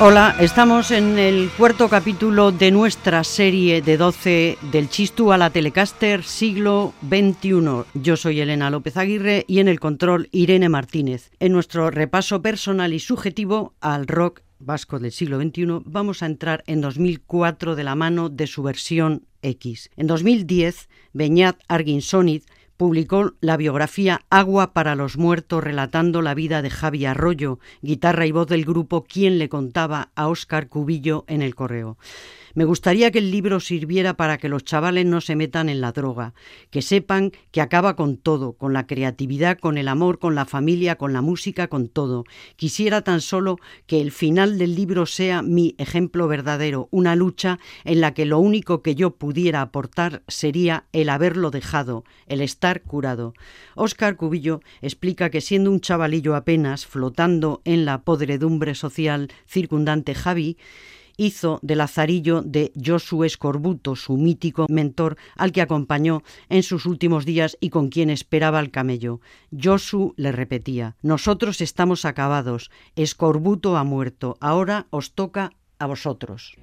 Hola, estamos en el cuarto capítulo de nuestra serie de 12 del Chistu a la Telecaster siglo XXI. Yo soy Elena López Aguirre y en el control Irene Martínez. En nuestro repaso personal y subjetivo al rock vasco del siglo XXI vamos a entrar en 2004 de la mano de su versión X. En 2010, Beñat Arginsonid publicó la biografía Agua para los Muertos relatando la vida de Javi Arroyo, guitarra y voz del grupo Quien le contaba a Óscar Cubillo en el correo. Me gustaría que el libro sirviera para que los chavales no se metan en la droga, que sepan que acaba con todo, con la creatividad, con el amor, con la familia, con la música, con todo. Quisiera tan solo que el final del libro sea mi ejemplo verdadero, una lucha en la que lo único que yo pudiera aportar sería el haberlo dejado, el estar curado. Óscar Cubillo explica que siendo un chavalillo apenas flotando en la podredumbre social circundante Javi, hizo de Lazarillo de Josué Escorbuto, su mítico mentor, al que acompañó en sus últimos días y con quien esperaba el camello. Josu le repetía, nosotros estamos acabados, Escorbuto ha muerto, ahora os toca a vosotros.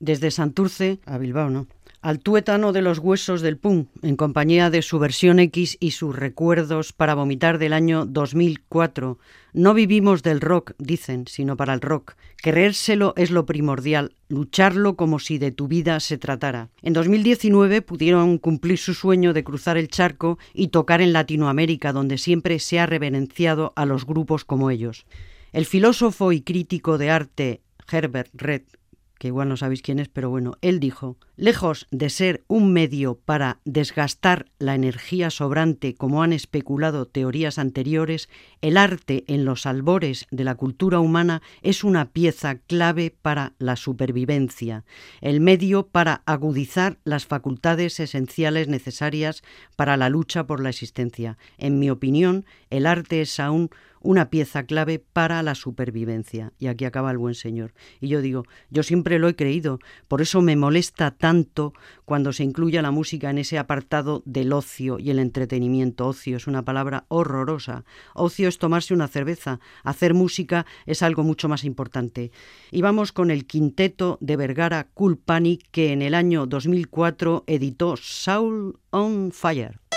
Desde Santurce a Bilbao, ¿no? al tuétano de los huesos del Pum, en compañía de su versión X y sus recuerdos para vomitar del año 2004. No vivimos del rock, dicen, sino para el rock. Creérselo es lo primordial, lucharlo como si de tu vida se tratara. En 2019 pudieron cumplir su sueño de cruzar el charco y tocar en Latinoamérica, donde siempre se ha reverenciado a los grupos como ellos. El filósofo y crítico de arte Herbert Red que igual no sabéis quién es, pero bueno, él dijo, lejos de ser un medio para desgastar la energía sobrante como han especulado teorías anteriores, el arte en los albores de la cultura humana es una pieza clave para la supervivencia, el medio para agudizar las facultades esenciales necesarias para la lucha por la existencia. En mi opinión, el arte es aún una pieza clave para la supervivencia. Y aquí acaba el buen señor. Y yo digo, yo siempre lo he creído, por eso me molesta tanto cuando se incluye la música en ese apartado del ocio y el entretenimiento. Ocio es una palabra horrorosa. Ocio es tomarse una cerveza. Hacer música es algo mucho más importante. Y vamos con el quinteto de Vergara Cool Panic que en el año 2004 editó Soul on Fire.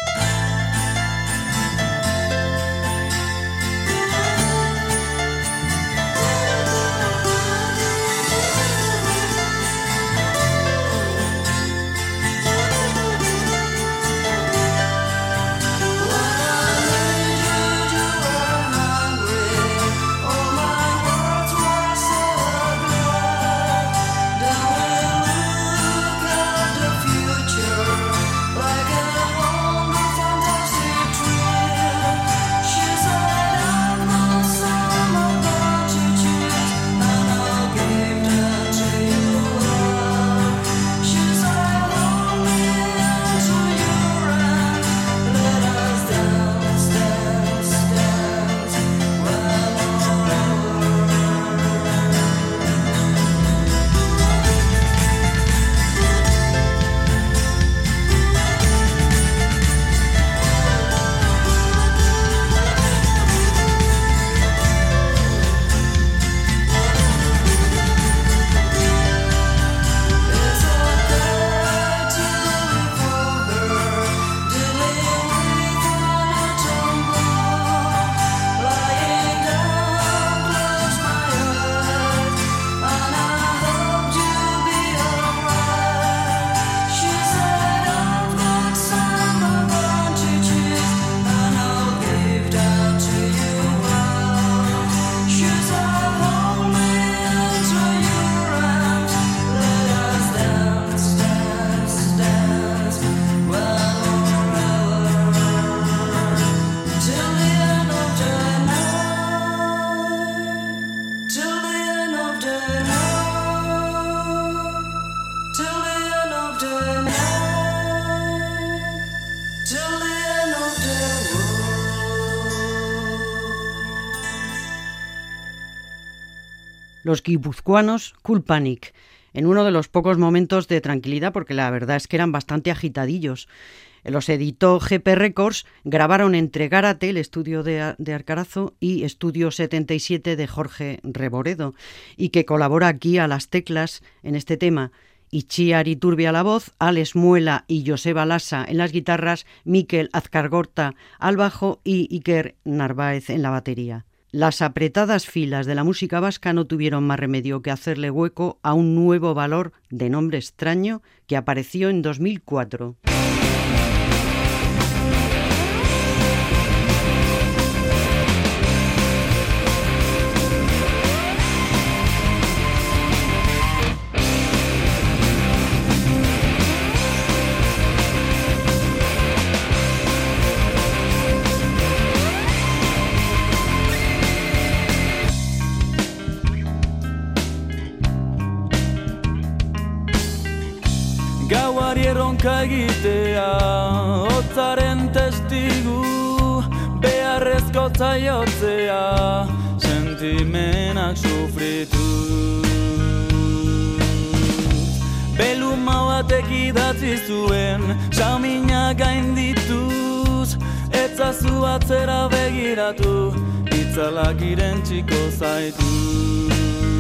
Los guipuzcoanos Cool Panic, en uno de los pocos momentos de tranquilidad, porque la verdad es que eran bastante agitadillos. Los editó GP Records, grabaron entre Gárate, el estudio de, de, Arcarazo, y Estudio 77 de Jorge Reboredo, y que colabora aquí a las teclas en este tema. Ichiar Iturbi a la voz, Alex Muela y Joseba Lassa en las guitarras, Miquel Azcargorta al bajo y Iker Narváez en la batería. Las apretadas filas de la música vasca no tuvieron más remedio que hacerle hueco a un nuevo valor de nombre extraño que apareció en 2004. Erronka egitea Otzaren testigu beharrezko zaiotzea Sentimenak sufritu. Beluma batek idatzi zuen Samina gaindituz Etzazu atzera begiratu Itzalak irentziko zaitu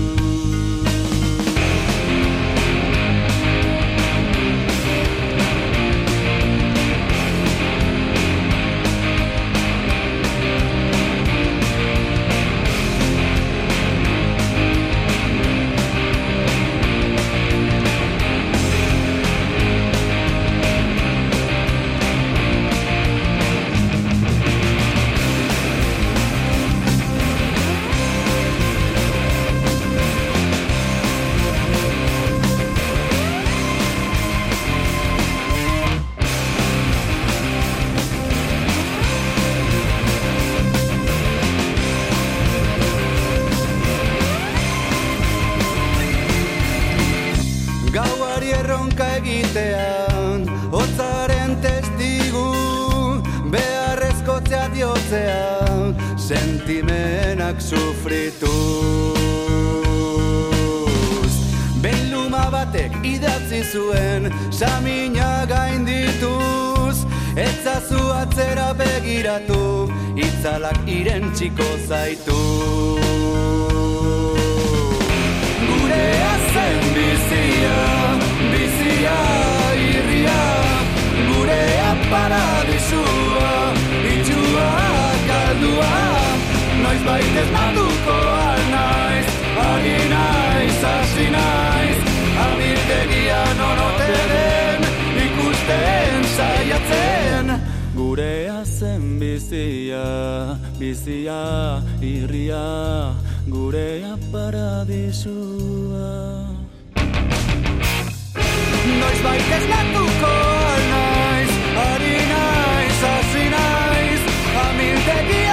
Itzalak iren txiko zaitu. Gurea zen bizia Bizia irria. Gurea paradisua Itxua kaldua Noiz baitez natuko alnaiz Ari naiz, bizia Bizia irria Gurea paradisua Noiz baitez natuko alnaiz Ari naiz, hasi naiz Amiltegian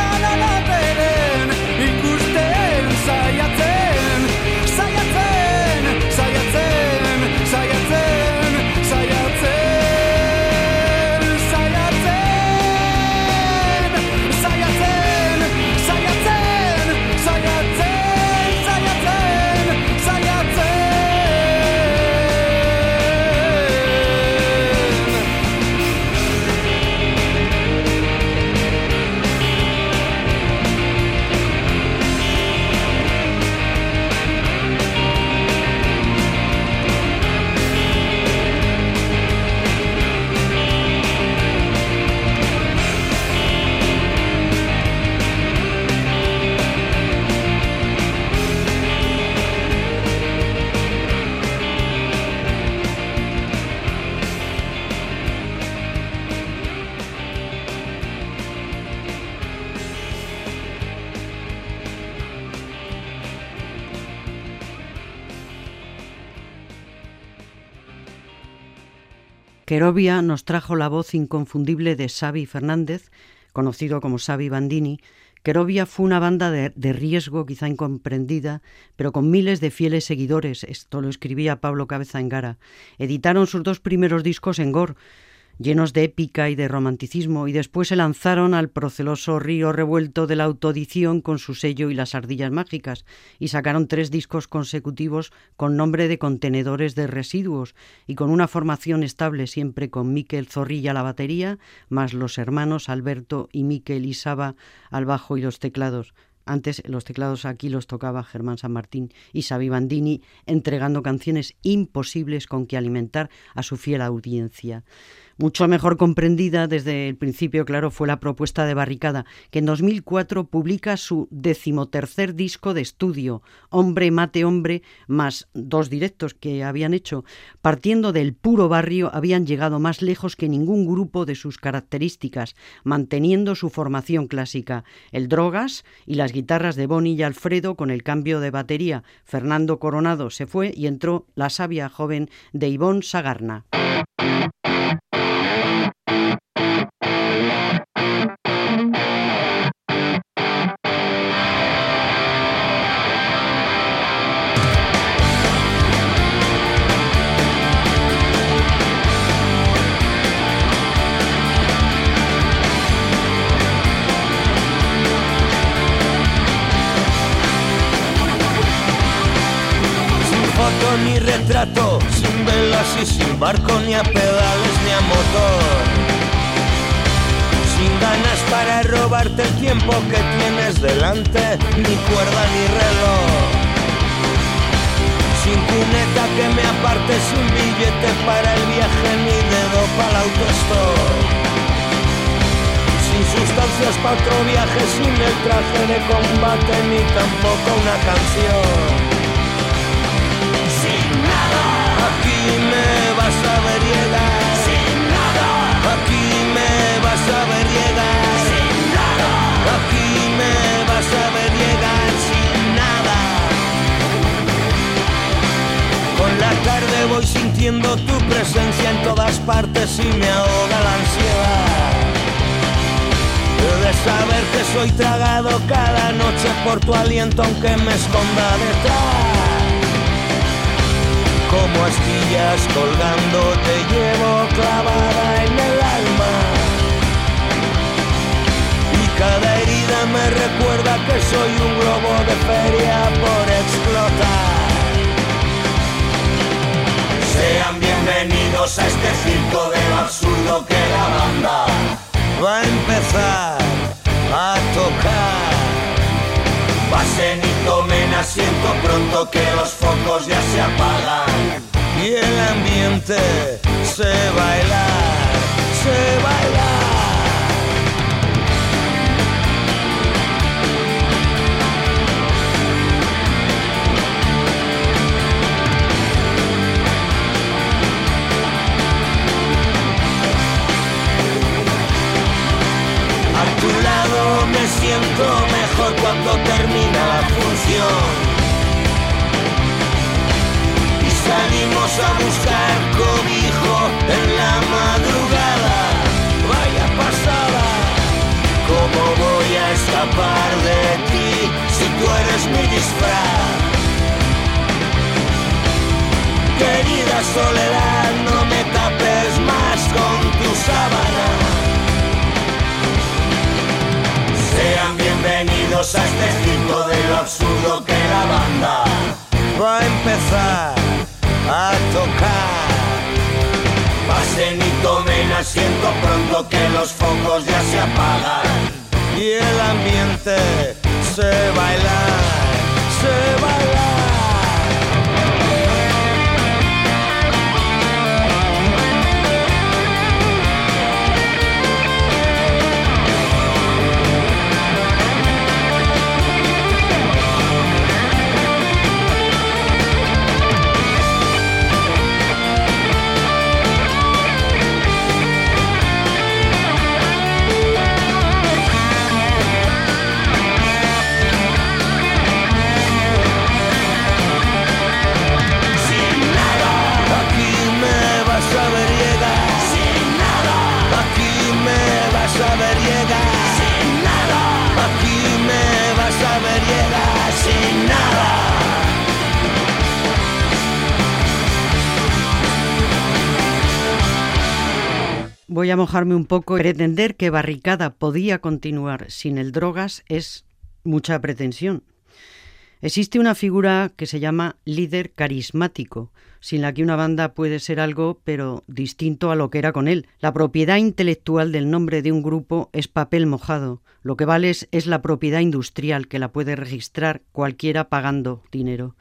Querovia nos trajo la voz inconfundible de Xavi Fernández, conocido como Xavi Bandini. Querovia fue una banda de, de, riesgo quizá incomprendida, pero con miles de fieles seguidores. Esto lo escribía Pablo Cabeza Engara. Editaron sus dos primeros discos en Gore, llenos de épica y de romanticismo, y después se lanzaron al proceloso río revuelto de la autoedición con su sello y las ardillas mágicas, y sacaron tres discos consecutivos con nombre de contenedores de residuos, y con una formación estable siempre con Miquel Zorrilla a la batería, más los hermanos Alberto y Miquel Isaba al bajo y los teclados. Antes los teclados aquí los tocaba Germán San Martín y Xavi Bandini, entregando canciones imposibles con que alimentar a su fiel audiencia. Mucho mejor comprendida desde el principio, claro, fue la propuesta de Barricada, que en 2004 publica su decimotercer disco de estudio, Hombre Mate Hombre, más dos directos que habían hecho. Partiendo del puro barrio, habían llegado más lejos que ningún grupo de sus características, manteniendo su formación clásica, el Drogas y las guitarras de Bonnie y Alfredo con el cambio de batería. Fernando Coronado se fue y entró la sabia joven de Ivonne Sagarna. Sin velas y sin barco, ni a pedales ni a motor. Sin ganas para robarte el tiempo que tienes delante, ni cuerda ni reloj. Sin cuneta que me aparte, sin billete para el viaje, ni dedo para el autostop. Sustancias para otro viaje, sin el traje de combate, ni tampoco una canción. Voy sintiendo tu presencia en todas partes y me ahoga la ansiedad. De saber que soy tragado cada noche por tu aliento aunque me esconda detrás como astillas colgando te llevo clavada en el alma. Y cada herida me recuerda que soy un globo de feria por explotar. Sean bienvenidos a este circo de lo absurdo que la banda va a empezar asiento pronto que los focos ya se apagan y el ambiente se bailar, se bailar. A tu lado me siento mejor cuando termina la función. Y salimos a buscar cobijo en la madrugada. Vaya pasada, ¿cómo voy a escapar de ti si tú eres mi disfraz? Querida soledad, no me tapes más con tu sábana. Sean bienvenidos a este circo de lo absurdo que la banda va a empezar a tocar. Pasen y tomen asiento pronto que los focos ya se apagan y el ambiente se baila, se baila. Voy a mojarme un poco. Pretender que Barricada podía continuar sin el drogas es mucha pretensión. Existe una figura que se llama líder carismático, sin la que una banda puede ser algo, pero distinto a lo que era con él. La propiedad intelectual del nombre de un grupo es papel mojado. Lo que vale es, es la propiedad industrial, que la puede registrar cualquiera pagando dinero.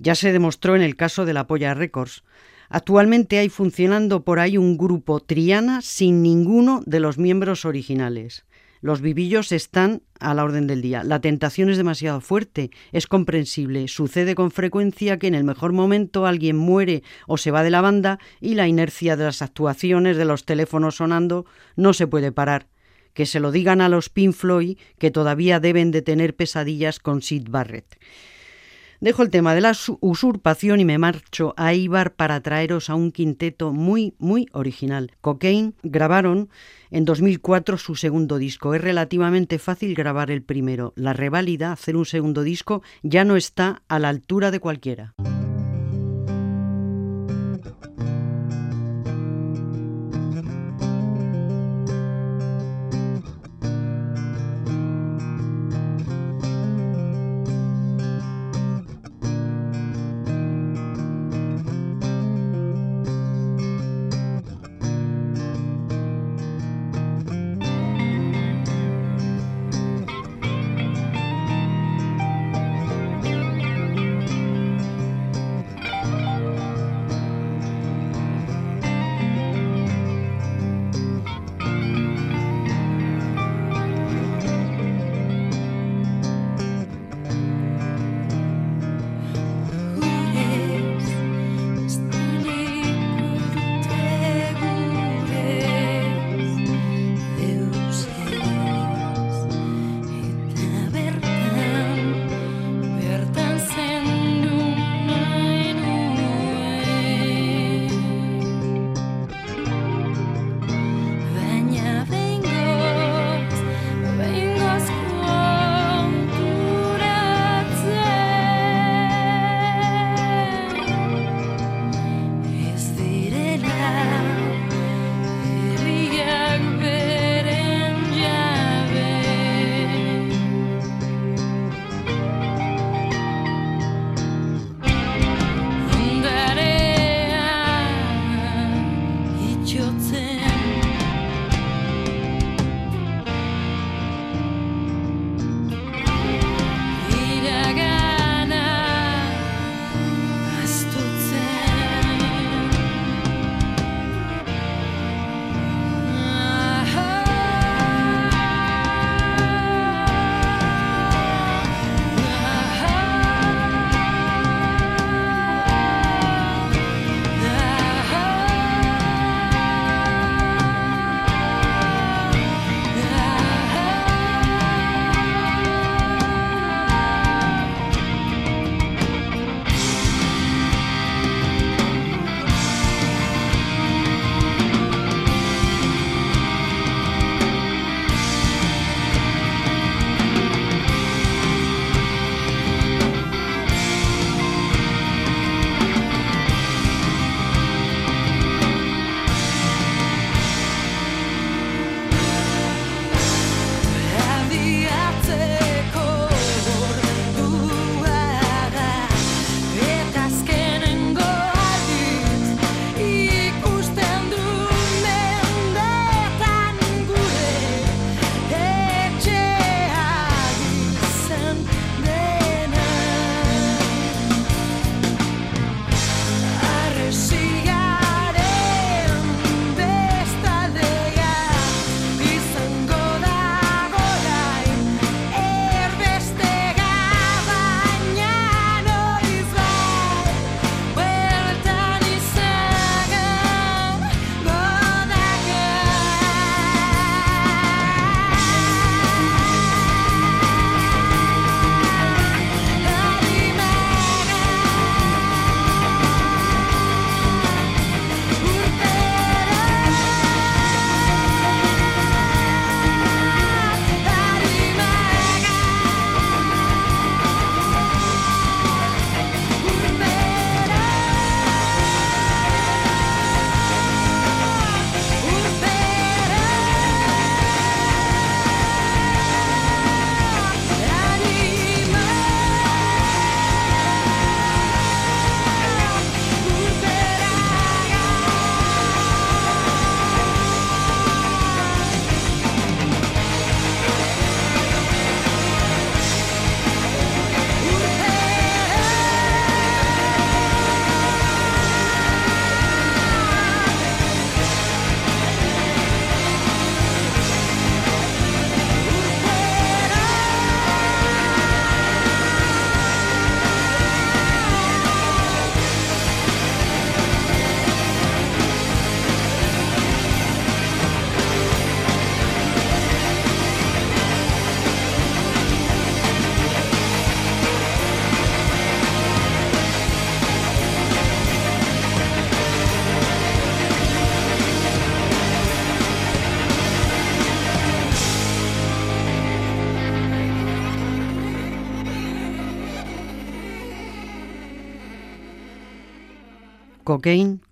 Ya se demostró en el caso de la Polla Records. Actualmente hay funcionando por ahí un grupo Triana sin ninguno de los miembros originales. Los vivillos están a la orden del día. La tentación es demasiado fuerte, es comprensible. Sucede con frecuencia que en el mejor momento alguien muere o se va de la banda y la inercia de las actuaciones, de los teléfonos sonando, no se puede parar. Que se lo digan a los Pink Floyd que todavía deben de tener pesadillas con Sid Barrett. Dejo el tema de la usurpación y me marcho a Ibar para traeros a un quinteto muy, muy original. Cocaine grabaron en 2004 su segundo disco. Es relativamente fácil grabar el primero. La reválida, hacer un segundo disco, ya no está a la altura de cualquiera.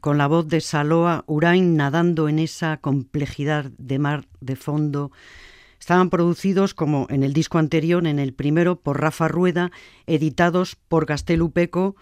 Con la voz de Saloa Urain nadando en esa complejidad de mar de fondo, estaban producidos como en el disco anterior, en el primero por Rafa Rueda, editados por Gastelupeco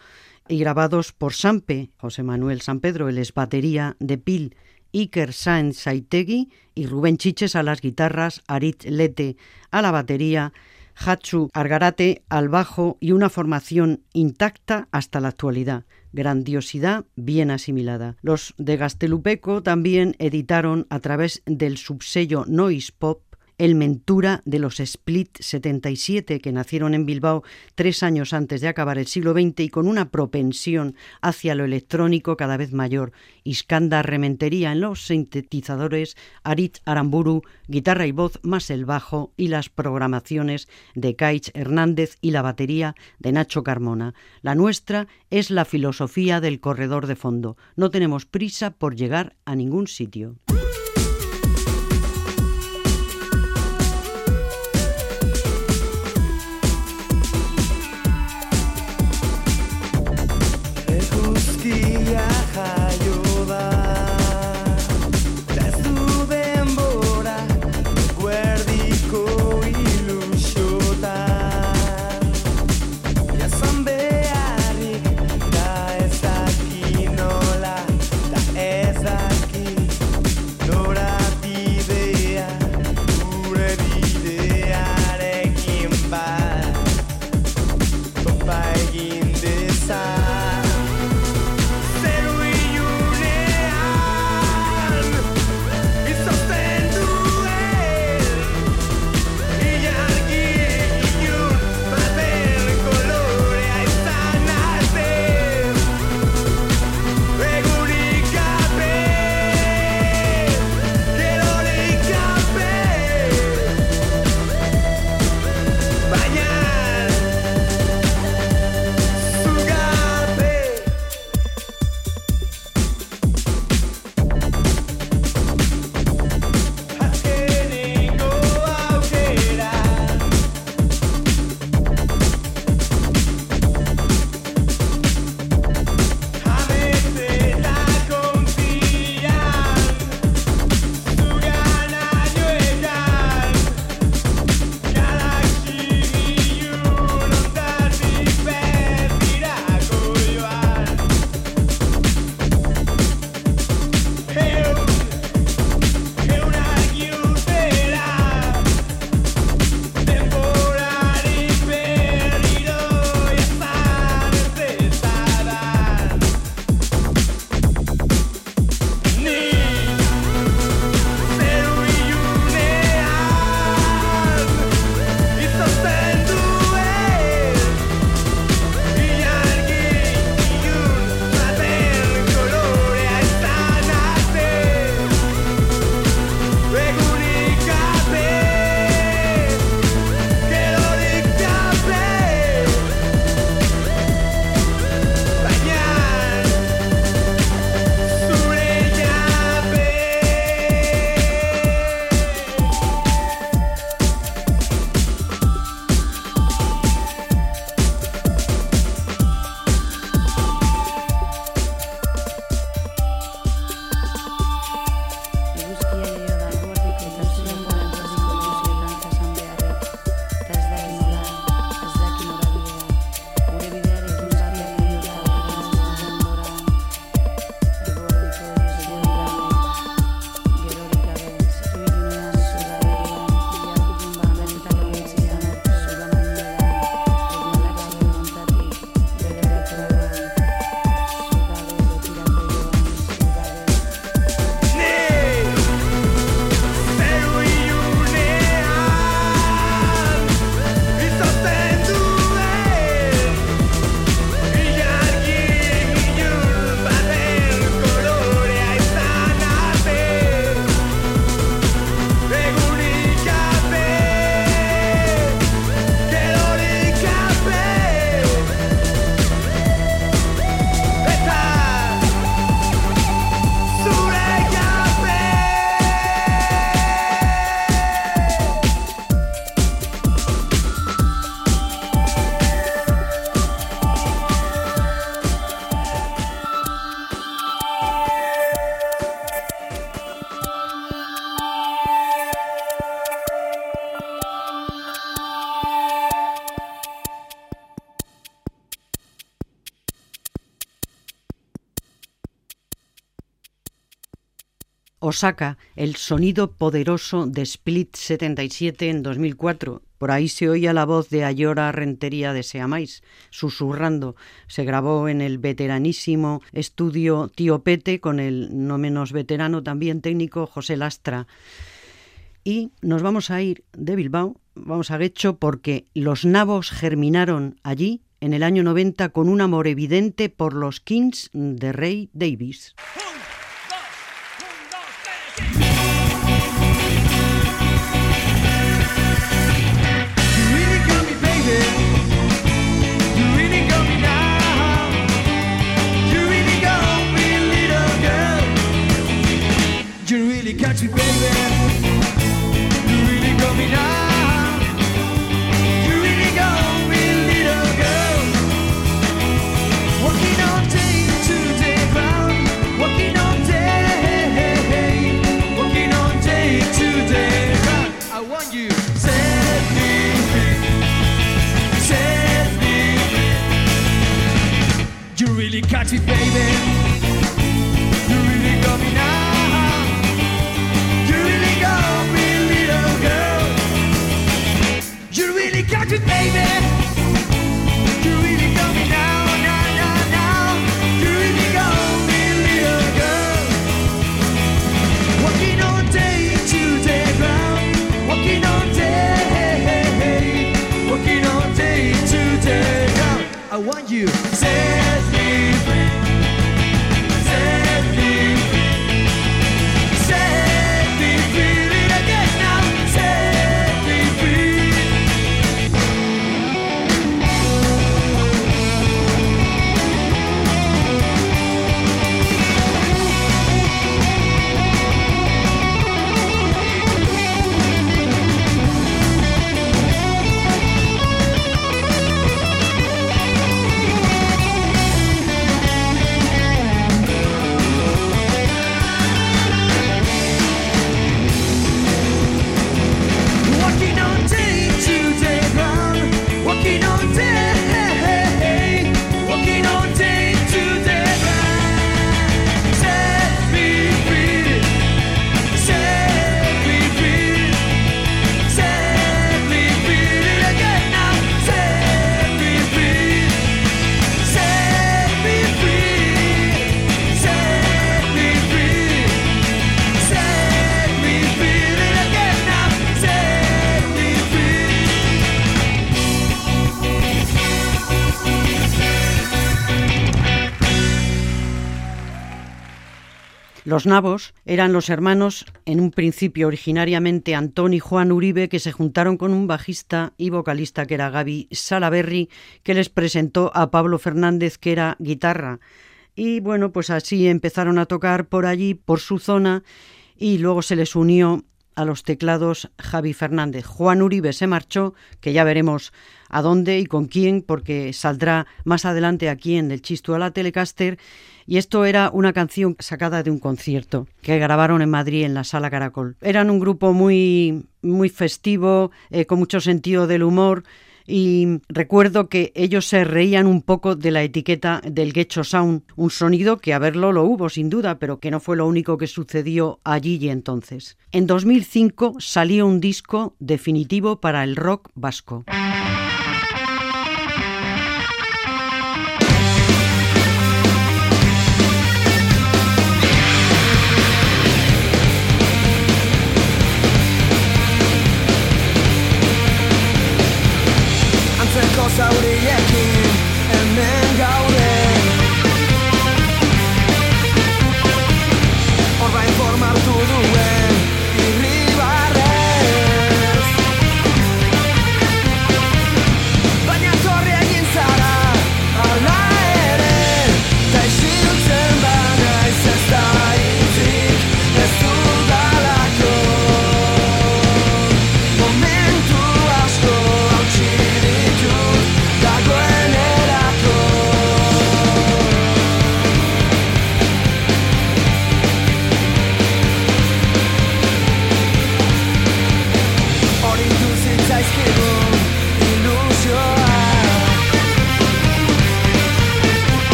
y grabados por Sampe, José Manuel San Pedro, el es batería de Pil, Iker Sáenz Saitegui y Rubén Chiches a las guitarras, Arit Lete a la batería, Hachu Argarate al bajo y una formación intacta hasta la actualidad. Grandiosidad bien asimilada. Los de Gastelupeco también editaron a través del subsello Noise Pop el Mentura de los Split 77, que nacieron en Bilbao tres años antes de acabar el siglo XX y con una propensión hacia lo electrónico cada vez mayor. Iskanda Rementería en los sintetizadores, Arit Aramburu, guitarra y voz más el bajo y las programaciones de Kaich Hernández y la batería de Nacho Carmona. La nuestra es la filosofía del corredor de fondo. No tenemos prisa por llegar a ningún sitio. Osaka, el sonido poderoso de Split 77 en 2004. Por ahí se oía la voz de Ayora Rentería de Seamáis, susurrando. Se grabó en el veteranísimo estudio Tío Pete con el no menos veterano también técnico José Lastra. Y nos vamos a ir de Bilbao, vamos a Guecho, porque los nabos germinaron allí en el año 90 con un amor evidente por los Kings de Ray Davis. Los nabos eran los hermanos, en un principio originariamente Antón y Juan Uribe, que se juntaron con un bajista y vocalista que era Gaby Salaberry, que les presentó a Pablo Fernández, que era guitarra. Y bueno, pues así empezaron a tocar por allí, por su zona, y luego se les unió a los teclados Javi Fernández. Juan Uribe se marchó, que ya veremos a dónde y con quién, porque saldrá más adelante aquí en el Chistu a la Telecaster. Y esto era una canción sacada de un concierto que grabaron en Madrid en la Sala Caracol. Eran un grupo muy, muy festivo, eh, con mucho sentido del humor. Y recuerdo que ellos se reían un poco de la etiqueta del Gecho Sound, un sonido que a verlo lo hubo sin duda, pero que no fue lo único que sucedió allí y entonces. En 2005 salió un disco definitivo para el rock vasco. dinosaurios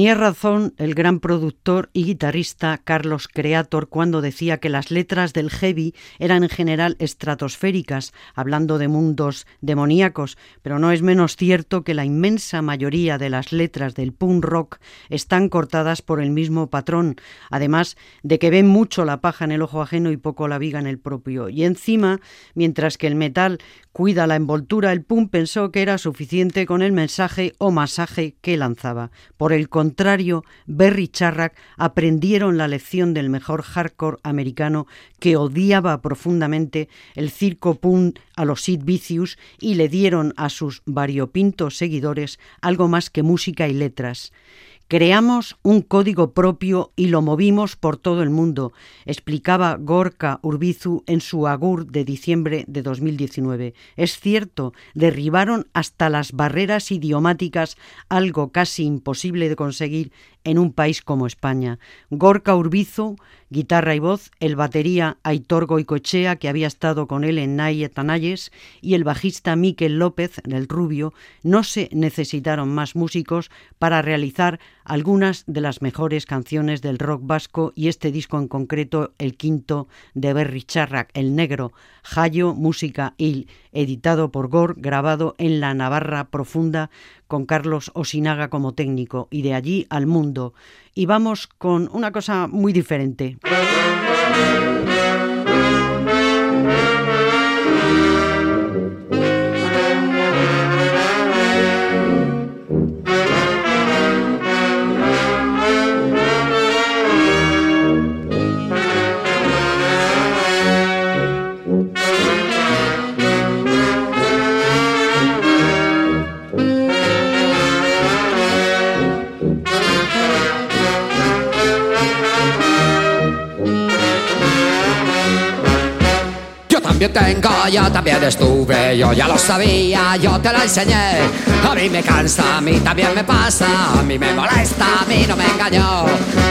Tenía razón el gran productor y guitarrista Carlos Creator cuando decía que las letras del heavy eran en general estratosféricas, hablando de mundos demoníacos, pero no es menos cierto que la inmensa mayoría de las letras del punk rock están cortadas por el mismo patrón, además de que ven mucho la paja en el ojo ajeno y poco la viga en el propio. Y encima, mientras que el metal cuida la envoltura, el punk pensó que era suficiente con el mensaje o masaje que lanzaba. Por el contrario, Berry Charrack aprendieron la lección del mejor hardcore americano que odiaba profundamente el circo punk a los Sid Vicious y le dieron a sus variopintos seguidores algo más que música y letras. Creamos un código propio y lo movimos por todo el mundo, explicaba Gorka Urbizu en su Agur de diciembre de 2019. Es cierto, derribaron hasta las barreras idiomáticas, algo casi imposible de conseguir en un país como España. Gorka Urbizu, guitarra y voz, el batería Aitor Goicochea, que había estado con él en Naye Tanayes, y el bajista Miquel López, el rubio, no se necesitaron más músicos para realizar algunas de las mejores canciones del rock vasco y este disco en concreto, el quinto de Berry Charrac, El Negro, Jayo, Música Il, editado por Gor, grabado en la Navarra Profunda con Carlos Osinaga como técnico y de allí al mundo. Y vamos con una cosa muy diferente. Yo tengo, yo también estuve, yo ya lo sabía, yo te lo enseñé. A mí me cansa, a mí también me pasa, a mí me molesta, a mí no me engañó.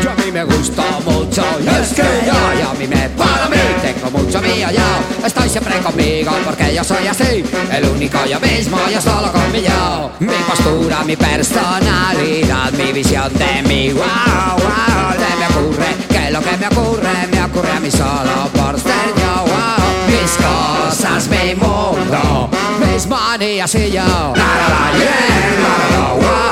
Yo a mí me gustó mucho, y es que yo, yo a mí me para mí, tengo mucho mío yo. Estoy siempre conmigo porque yo soy así, el único yo mismo, yo solo con mi yo. Mi postura, mi personalidad, mi visión de mí, wow, wow. Le me ocurre que lo que me ocurre, me ocurre a mí solo por ser mis cosas, mi mundo, mis manías y yo. La la la la la la la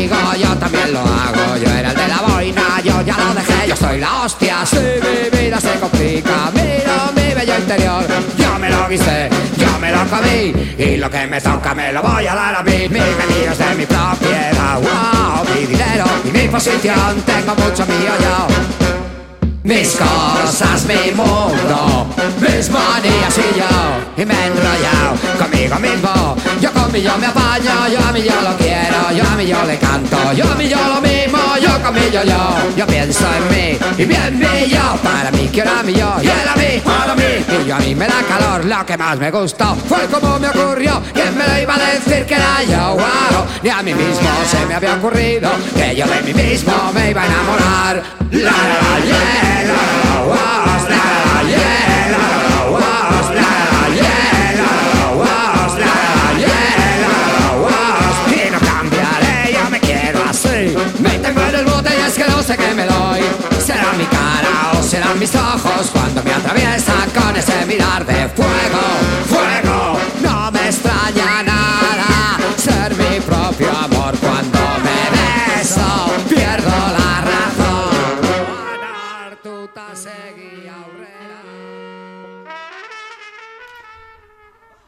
digo, yo también lo hago, yo era el de la boina, yo ya lo dejé, yo soy la hostia, si mi vida se complica, mira mi bello interior, yo me lo comí, y lo que me toca me lo voy a dar a mí, mis venidos de mi propiedad, wow, mi dinero y mi posición, tengo mucho mío yo. Mis cosas, mi mundo, mis manías y yo Y me he enrollado conmigo mismo. Yo con mi yo me apaño, yo a mí yo lo quiero Yo a mí yo le canto, yo a mí yo lo mismo Yo con mi yo yo, pienso en mí Y bien mi yo, para mí quiero a mí yo Y él a mí, para mí. Y yo a mí me da calor, lo que más me gustó Fue como me ocurrió, ¿quién me lo iba a decir que era yo? Wow, ni a mí mismo se me había ocurrido Que yo de mí mismo me iba a enamorar. La la Y no cambiaré, yo me quiero así. Me tengo en el bote y es que no sé qué me doy. Será mi cara o serán mis ojos cuando me atraviesa con ese mirar de fuego.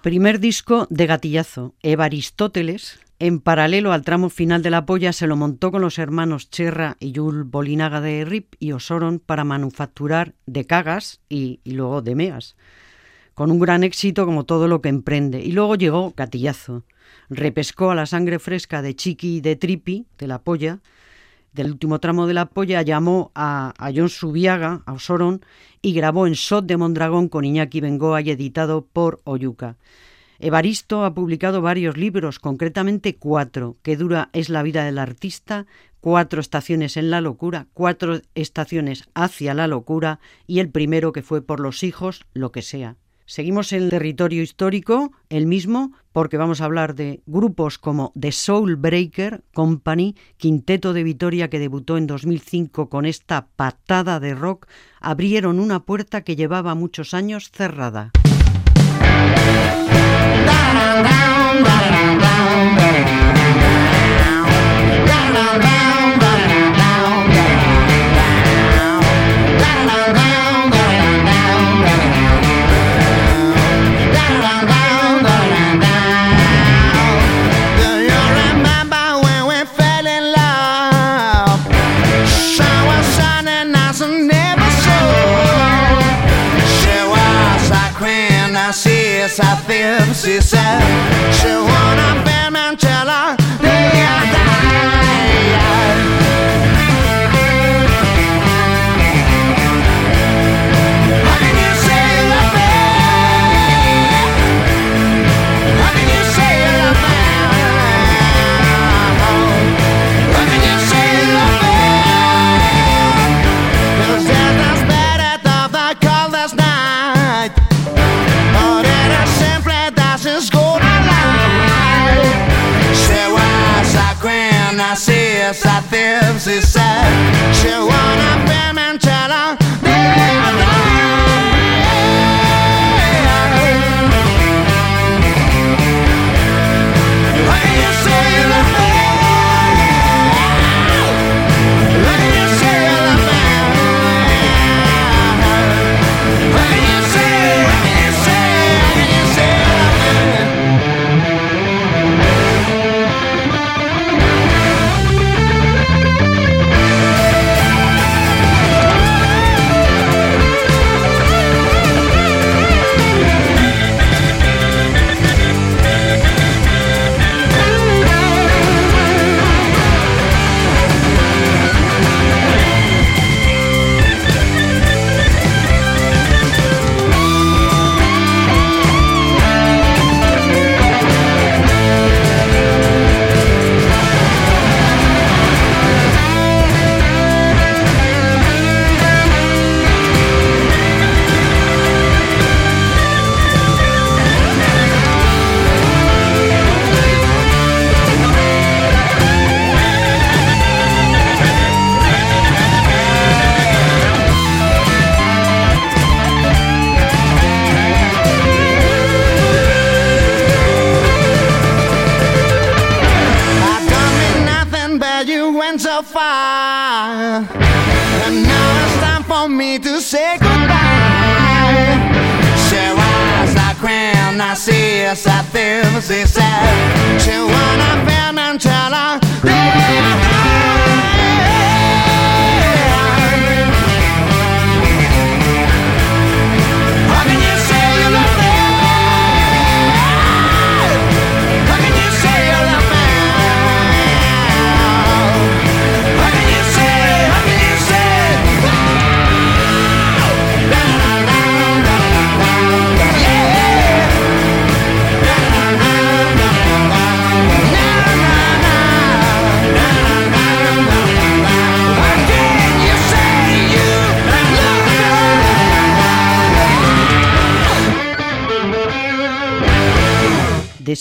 Primer disco de Gatillazo, Evaristóteles, en paralelo al tramo final de la polla, se lo montó con los hermanos Cherra y Yul Bolinaga de Rip y Osoron para manufacturar de cagas y, y luego de meas, con un gran éxito como todo lo que emprende. Y luego llegó Gatillazo, repescó a la sangre fresca de Chiqui y de Tripi, de la polla, del último tramo de la polla, llamó a, a John Subiaga, a Osoron, y grabó en Sot de Mondragón con Iñaki Bengoa y editado por Oyuca. Evaristo ha publicado varios libros, concretamente cuatro, que dura es la vida del artista, cuatro estaciones en la locura, cuatro estaciones hacia la locura y el primero que fue por los hijos, lo que sea. Seguimos en el territorio histórico, el mismo, porque vamos a hablar de grupos como The Soul Breaker Company, quinteto de Vitoria que debutó en 2005 con esta patada de rock, abrieron una puerta que llevaba muchos años cerrada. sad gracias a Dios y sé que una pimentera When you say that.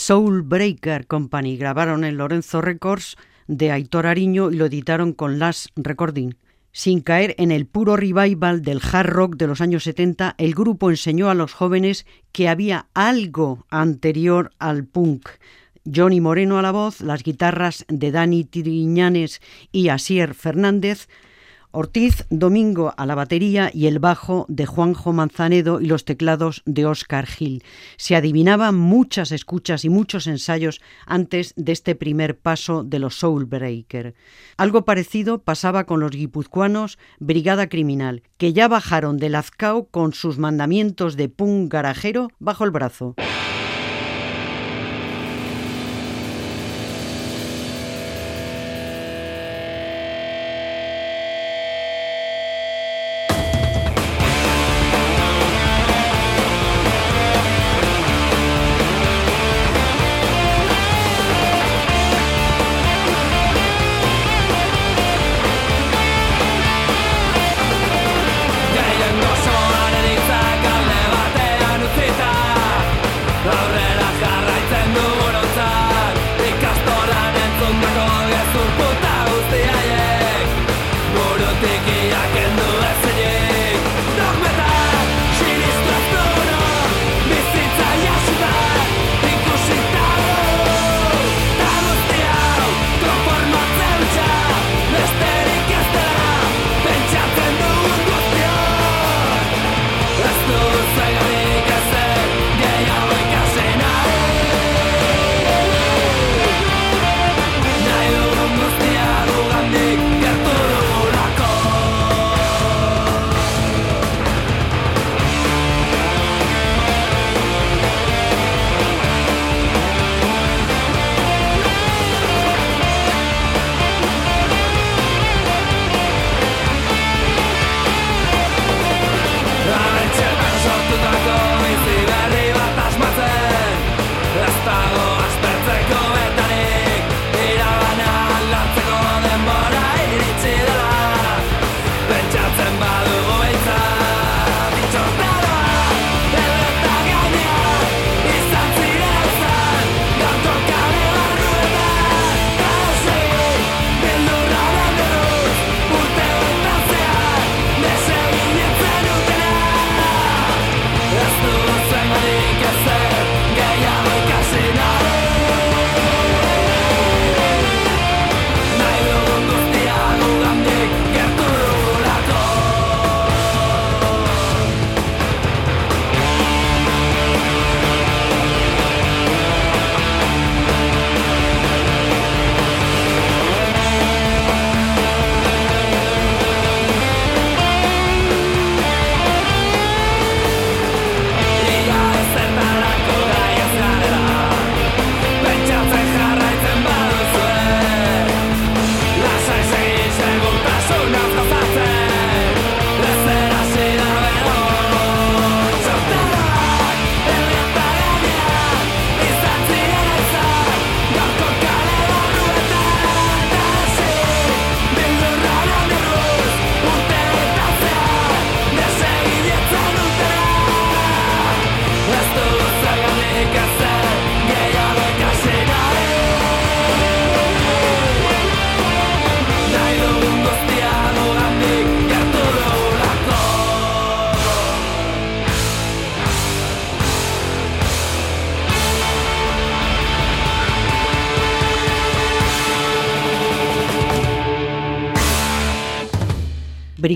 Soul Breaker Company grabaron en Lorenzo Records de Aitor Ariño y lo editaron con Last Recording. Sin caer en el puro revival del hard rock de los años 70, el grupo enseñó a los jóvenes que había algo anterior al punk. Johnny Moreno a la voz, las guitarras de Dani Tiriñanes y Asier Fernández, Ortiz Domingo a la batería y el bajo de Juanjo Manzanedo y los teclados de Oscar Gil. Se adivinaban muchas escuchas y muchos ensayos antes de este primer paso de los Soul Breaker. Algo parecido pasaba con los guipuzcoanos Brigada Criminal, que ya bajaron de Lazcao con sus mandamientos de punk garajero bajo el brazo.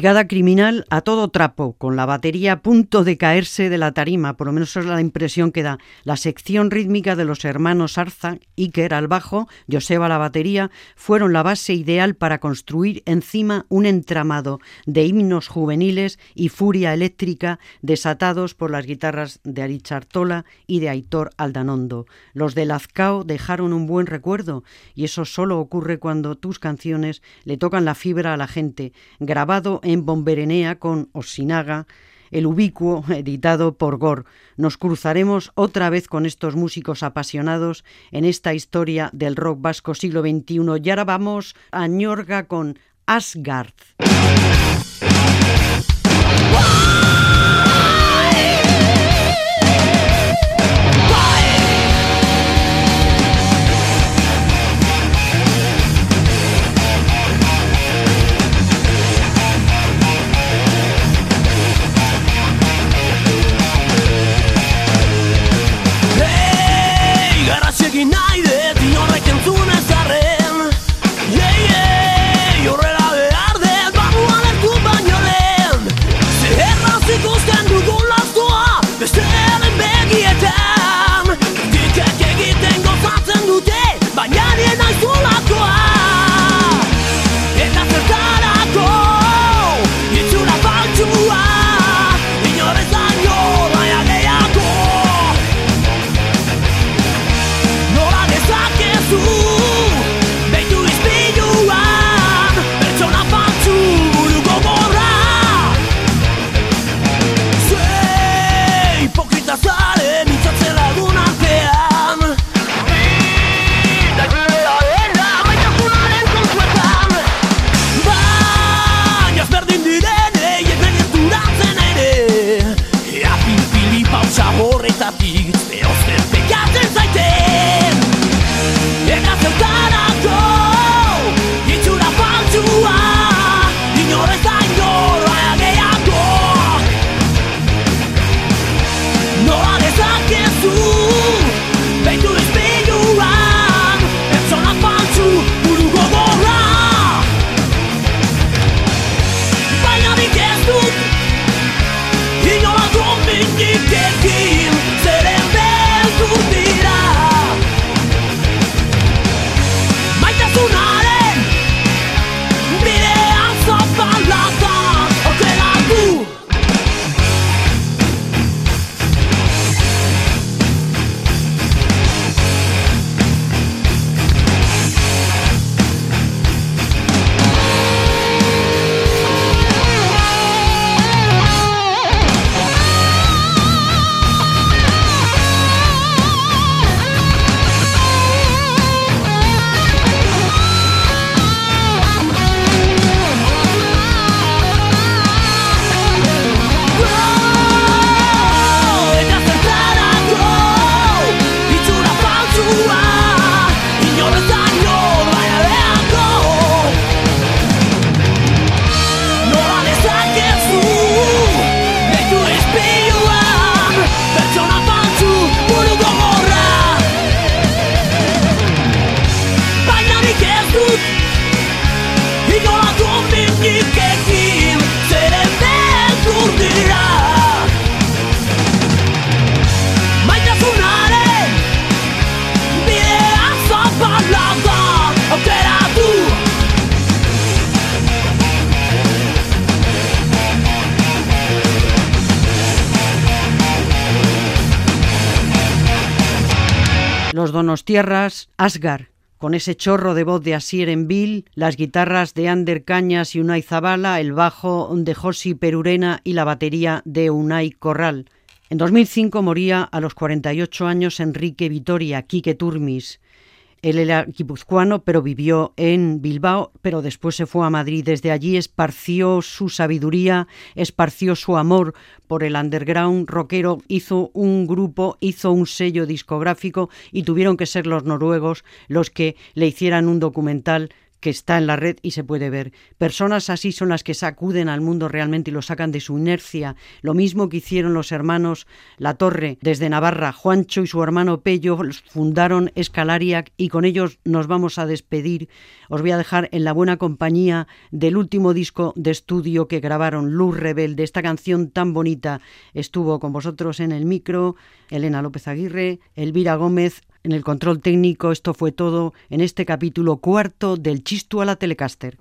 Brigada criminal a todo trapo, con la batería a punto de caerse de la tarima, por lo menos es la impresión que da. La sección rítmica de los hermanos Arza, Iker al bajo, Joseba a la batería, fueron la base ideal para construir encima un entramado de himnos juveniles y furia eléctrica desatados por las guitarras de Arichartola y de Aitor Aldanondo. Los de Lazcao dejaron un buen recuerdo y eso solo ocurre cuando tus canciones le tocan la fibra a la gente. Grabado en Bomberenea con Osinaga, el ubicuo editado por Gore. Nos cruzaremos otra vez con estos músicos apasionados en esta historia del rock vasco siglo XXI. Y ahora vamos a Ñorga con Asgard. Tierras, Asgar, con ese chorro de voz de Asier Envil, las guitarras de Ander Cañas y Unai Zabala, el bajo de Josi Perurena y la batería de Unai Corral. En 2005 moría a los 48 años Enrique Vitoria, Quique Turmis, él era guipuzcoano, pero vivió en Bilbao, pero después se fue a Madrid. Desde allí esparció su sabiduría, esparció su amor por el underground rockero, hizo un grupo, hizo un sello discográfico y tuvieron que ser los noruegos los que le hicieran un documental que está en la red y se puede ver. Personas así son las que sacuden al mundo realmente y lo sacan de su inercia. Lo mismo que hicieron los hermanos La Torre desde Navarra. Juancho y su hermano Pello fundaron Escalariac y con ellos nos vamos a despedir. Os voy a dejar en la buena compañía del último disco de estudio que grabaron, Luz Rebelde. Esta canción tan bonita estuvo con vosotros en el micro, Elena López Aguirre, Elvira Gómez, en el control técnico. Esto fue todo en este capítulo cuarto del Chistu a la Telecaster.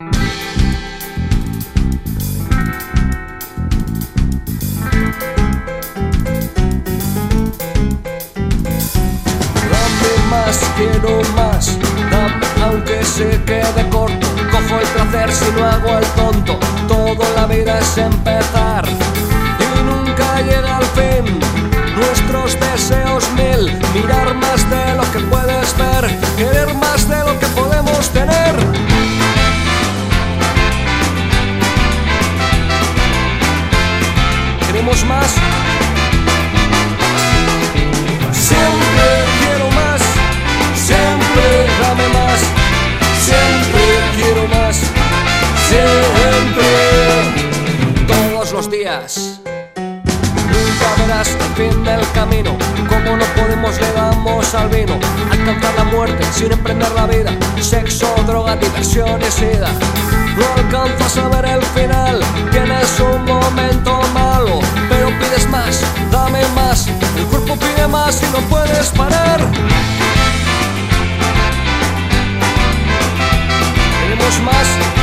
Quiero más, dame aunque se quede corto. Cojo el placer si no hago el tonto. Todo la vida es empezar y nunca llega al fin. Nuestros deseos mil, mirar más de lo que puedes ver, querer más de lo que podemos tener. Queremos más. Siempre quiero más, siempre dame más, siempre quiero más, siempre, todos los días. Verás el fin del camino, como no podemos le al vino, alcanzar la muerte sin emprender la vida, sexo, droga, diversión y sida. No alcanzas a ver el final, tienes un momento malo, pero pides más, dame más, el cuerpo pide más y no puedes parar. Queremos más.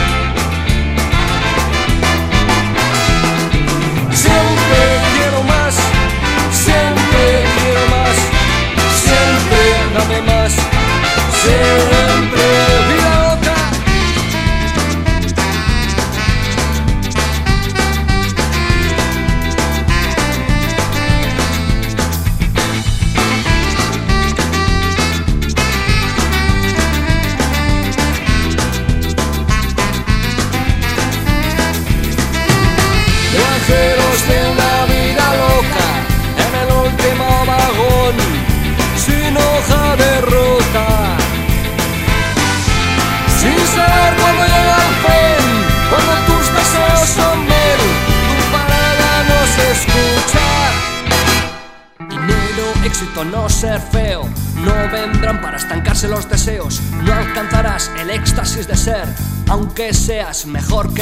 Aunque seas mejor que